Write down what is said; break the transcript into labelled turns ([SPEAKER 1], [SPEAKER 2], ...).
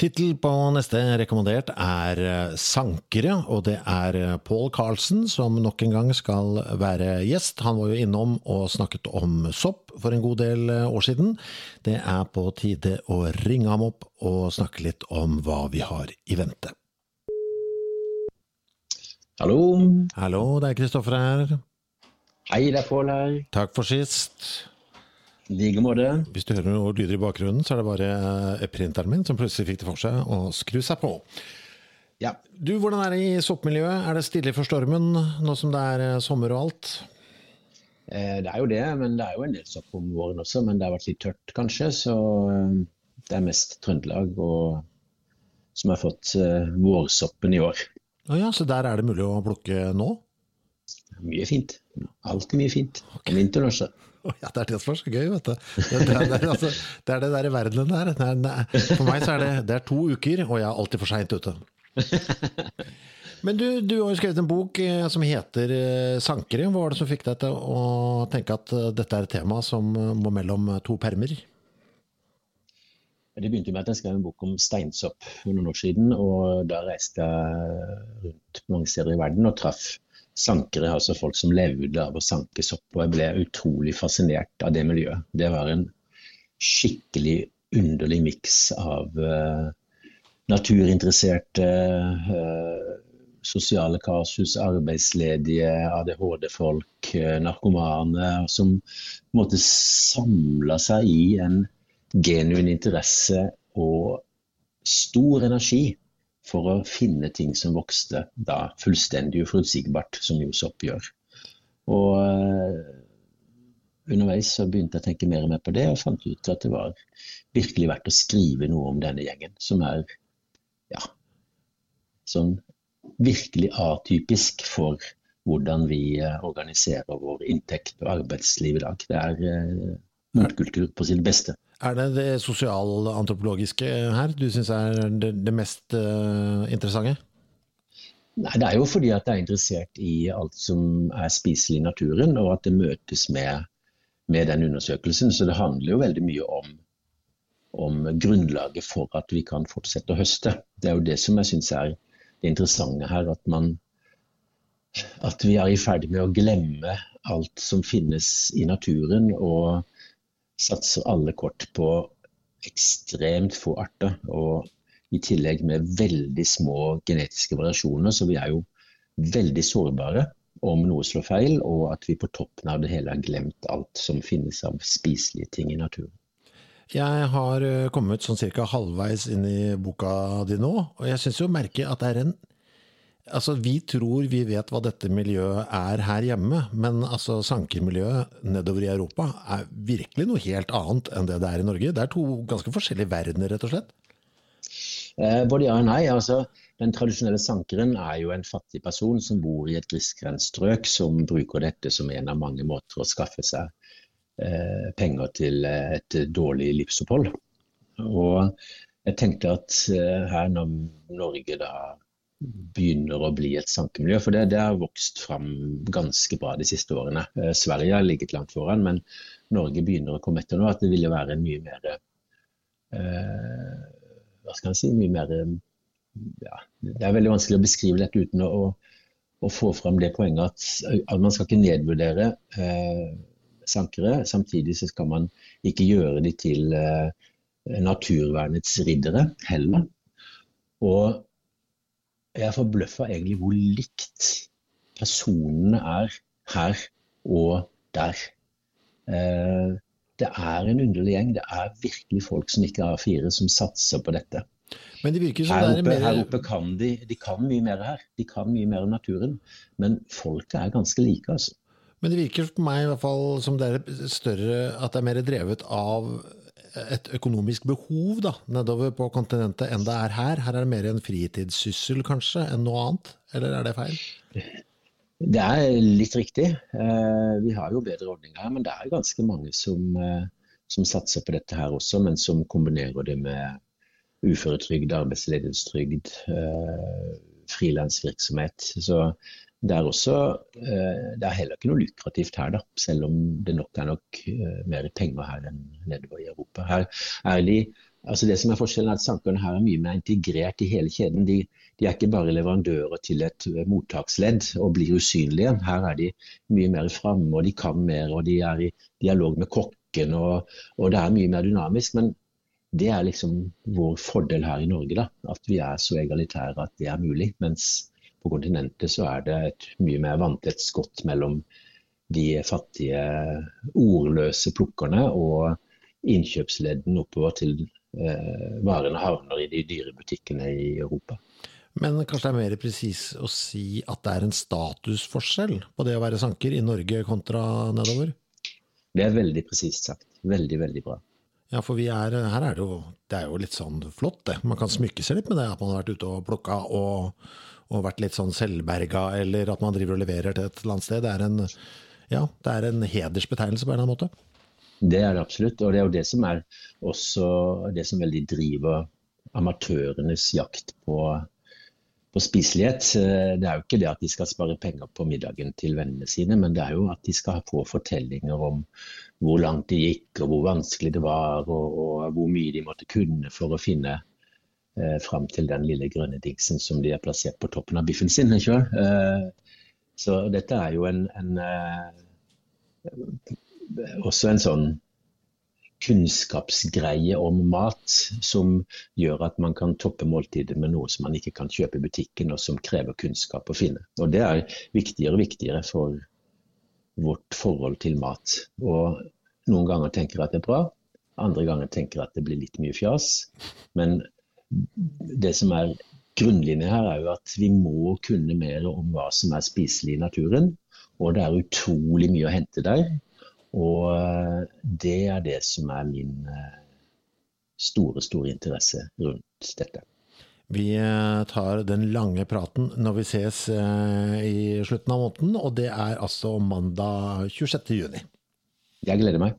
[SPEAKER 1] Tittel på neste rekommendert er eh, Sankere, og det er eh, Paul Carlsen som nok en gang skal være gjest. Han var jo innom og snakket om sopp for en god del eh, år siden. Det er på tide å ringe ham opp og snakke litt om hva vi har i vente.
[SPEAKER 2] Hallo.
[SPEAKER 1] Hallo, det er Kristoffer her.
[SPEAKER 2] Hei, det er Pål her.
[SPEAKER 1] Takk for sist.
[SPEAKER 2] Like måte.
[SPEAKER 1] Hvis du hører noe lyder i bakgrunnen, så er det bare eh, printeren min som plutselig fikk det for seg å skru seg på.
[SPEAKER 2] Ja.
[SPEAKER 1] Du, hvordan er det i soppmiljøet? Er det stille for stormen nå som det er eh, sommer og alt?
[SPEAKER 2] Eh, det er jo det, men det er jo en del sopp om våren også. Men det har vært litt tørt, kanskje. Så eh, det er mest Trøndelag og, som har fått eh, vårsoppen i år.
[SPEAKER 1] Å ja, så der er det mulig å plukke nå?
[SPEAKER 2] Mye fint. Alltid mye fint. Okay. vinteren også.
[SPEAKER 1] Ja, det er det som er så gøy, vet du. Det, det, det, altså, det er det der i verdenen der. Er, er, for meg så er det, det er to uker, og jeg er alltid for seint ute. Men du, du har jo skrevet en bok eh, som heter eh, 'Sankere'. Hva var det som fikk deg til å tenke at eh, dette er et tema som må mellom to permer?
[SPEAKER 2] Det begynte med at jeg skrev en bok om steinsopp for noen år siden. og Da reiste jeg rundt mange steder i verden og traff sankere, altså folk som levde av å sanke sopp. Og jeg ble utrolig fascinert av det miljøet. Det var en skikkelig underlig miks av uh, naturinteresserte, uh, sosiale kasus, arbeidsledige, ADHD-folk, uh, narkomane, som på en måte samla seg i en genuin interesse og stor energi for å finne ting som vokste da fullstendig uforutsigbart, som jo sopp gjør. Og uh, underveis så begynte jeg å tenke mer og mer på det, og fant ut at det var virkelig verdt å skrive noe om denne gjengen, som er ja, sånn virkelig atypisk for hvordan vi uh, organiserer vår inntekt og arbeidsliv i dag. Det er motkultur på sitt beste.
[SPEAKER 1] Er det det sosialantropologiske her du syns er det, det mest uh, interessante?
[SPEAKER 2] Nei, Det er jo fordi at jeg er interessert i alt som er spiselig i naturen, og at det møtes med, med den undersøkelsen. Så det handler jo veldig mye om, om, grunnlaget for at vi kan fortsette å høste. Det er jo det som jeg syns er det interessante her. At, man, at vi er i ferd med å glemme alt som finnes i naturen. og satser alle kort på ekstremt få arter. Og i tillegg med veldig små genetiske variasjoner, så vi er jo veldig sårbare om noe slår feil, og at vi på toppen av det hele har glemt alt som finnes av spiselige ting i naturen.
[SPEAKER 1] Jeg har eh, kommet sånn cirka halvveis inn i boka di nå, og jeg syns jo merke at det er en Altså, Vi tror vi vet hva dette miljøet er her hjemme, men altså sankermiljøet nedover i Europa er virkelig noe helt annet enn det det er i Norge. Det er to ganske forskjellige verdener, rett og slett.
[SPEAKER 2] Eh, både ja og nei. altså Den tradisjonelle sankeren er jo en fattig person som bor i et grisgrendt strøk, som bruker dette som en av mange måter å skaffe seg eh, penger til et dårlig livsopphold. Og jeg tenkte at eh, her når Norge da begynner å bli et sankemiljø. For det, det, har vokst fram ganske bra de siste årene. Eh, Sverige har ligget langt foran, men Norge begynner å komme etter nå. At det ville være en mye mer eh, Hva skal en si mye mer ja, Det er veldig vanskelig å beskrive dette uten å, å få fram det poenget at, at man skal ikke nedvurdere eh, sankere. Samtidig så skal man ikke gjøre de til uh, naturvernets riddere heller. Og jeg er forbløffa egentlig hvor likt personene er her og der. Uh, det er en underlig gjeng. Det er virkelig folk som ikke har fire, som satser på dette.
[SPEAKER 1] Men det virker som
[SPEAKER 2] her, oppe,
[SPEAKER 1] det er mer...
[SPEAKER 2] her oppe kan de, de kan mye mer her. De kan mye mer om naturen. Men folket er ganske like, altså.
[SPEAKER 1] Men det virker på meg i hvert fall som det er større, at det er mer drevet av et økonomisk behov da, nedover på kontinentet enn det er her. Her er det mer en fritidssyssel kanskje enn noe annet, eller er det feil?
[SPEAKER 2] Det er litt riktig. Eh, vi har jo bedre ordninger her, men det er ganske mange som, eh, som satser på dette her også, men som kombinerer det med uføretrygd, arbeidsledighetstrygd, eh, frilansvirksomhet. Så det er også eh, Det er heller ikke noe lukrativt her, da, selv om det nok er nok eh, mer penger her enn nedover i Europa. De, altså Det som er forskjellen er at sankerne her er mye mer integrert i hele kjeden. De, de er ikke bare leverandører til et mottaksledd og blir usynlige. Her er de mye mer framme, og de kan mer, og de er i dialog med kokken. Og, og det er mye mer dynamisk. Men det er liksom vår fordel her i Norge, da. At vi er så egalitære at det er mulig. Mens på kontinentet så er det et mye mer vanntett skott mellom de fattige, ordløse plukkerne og innkjøpsledden oppover til eh, varene havner i de dyre butikkene i Europa.
[SPEAKER 1] Men kanskje det er mer presis å si at det er en statusforskjell på det å være sanker i Norge kontra nedover?
[SPEAKER 2] Det er veldig presist sagt. Veldig, veldig bra.
[SPEAKER 1] Ja, for er, her er det jo Det er jo litt sånn flott, det. Man kan smykke seg litt med det at man har vært ute og plukka og, og vært litt sånn selvberga, eller at man driver og leverer til et eller annet sted. Det er en, ja, det er en hedersbetegnelse på en eller annen måte.
[SPEAKER 2] Det er det absolutt, og det er jo det som er også det som veldig driver amatørenes jakt på, på spiselighet. Det er jo ikke det at de skal spare penger på middagen til vennene sine, men det er jo at de skal få fortellinger om hvor langt de gikk, og hvor vanskelig det var, og, og hvor mye de måtte kunne for å finne eh, fram til den lille grønne dingsen som de har plassert på toppen av biffen sin Ikke? Eh, så dette er jo en, en eh, også en sånn kunnskapsgreie om mat som gjør at man kan toppe måltidet med noe som man ikke kan kjøpe i butikken, og som krever kunnskap å finne. Og Det er viktigere og viktigere for vårt forhold til mat. Og noen ganger tenker jeg at det er bra, andre ganger tenker jeg at det blir litt mye fjas. Men det som er grunnlinjen her, er jo at vi må kunne mer om hva som er spiselig i naturen. Og det er utrolig mye å hente der. Og eh, det er det som er min eh, store, store interesse rundt dette.
[SPEAKER 1] Vi eh, tar den lange praten når vi ses eh, i slutten av måneden, og det er altså mandag 26. juni.
[SPEAKER 2] Jeg gleder meg.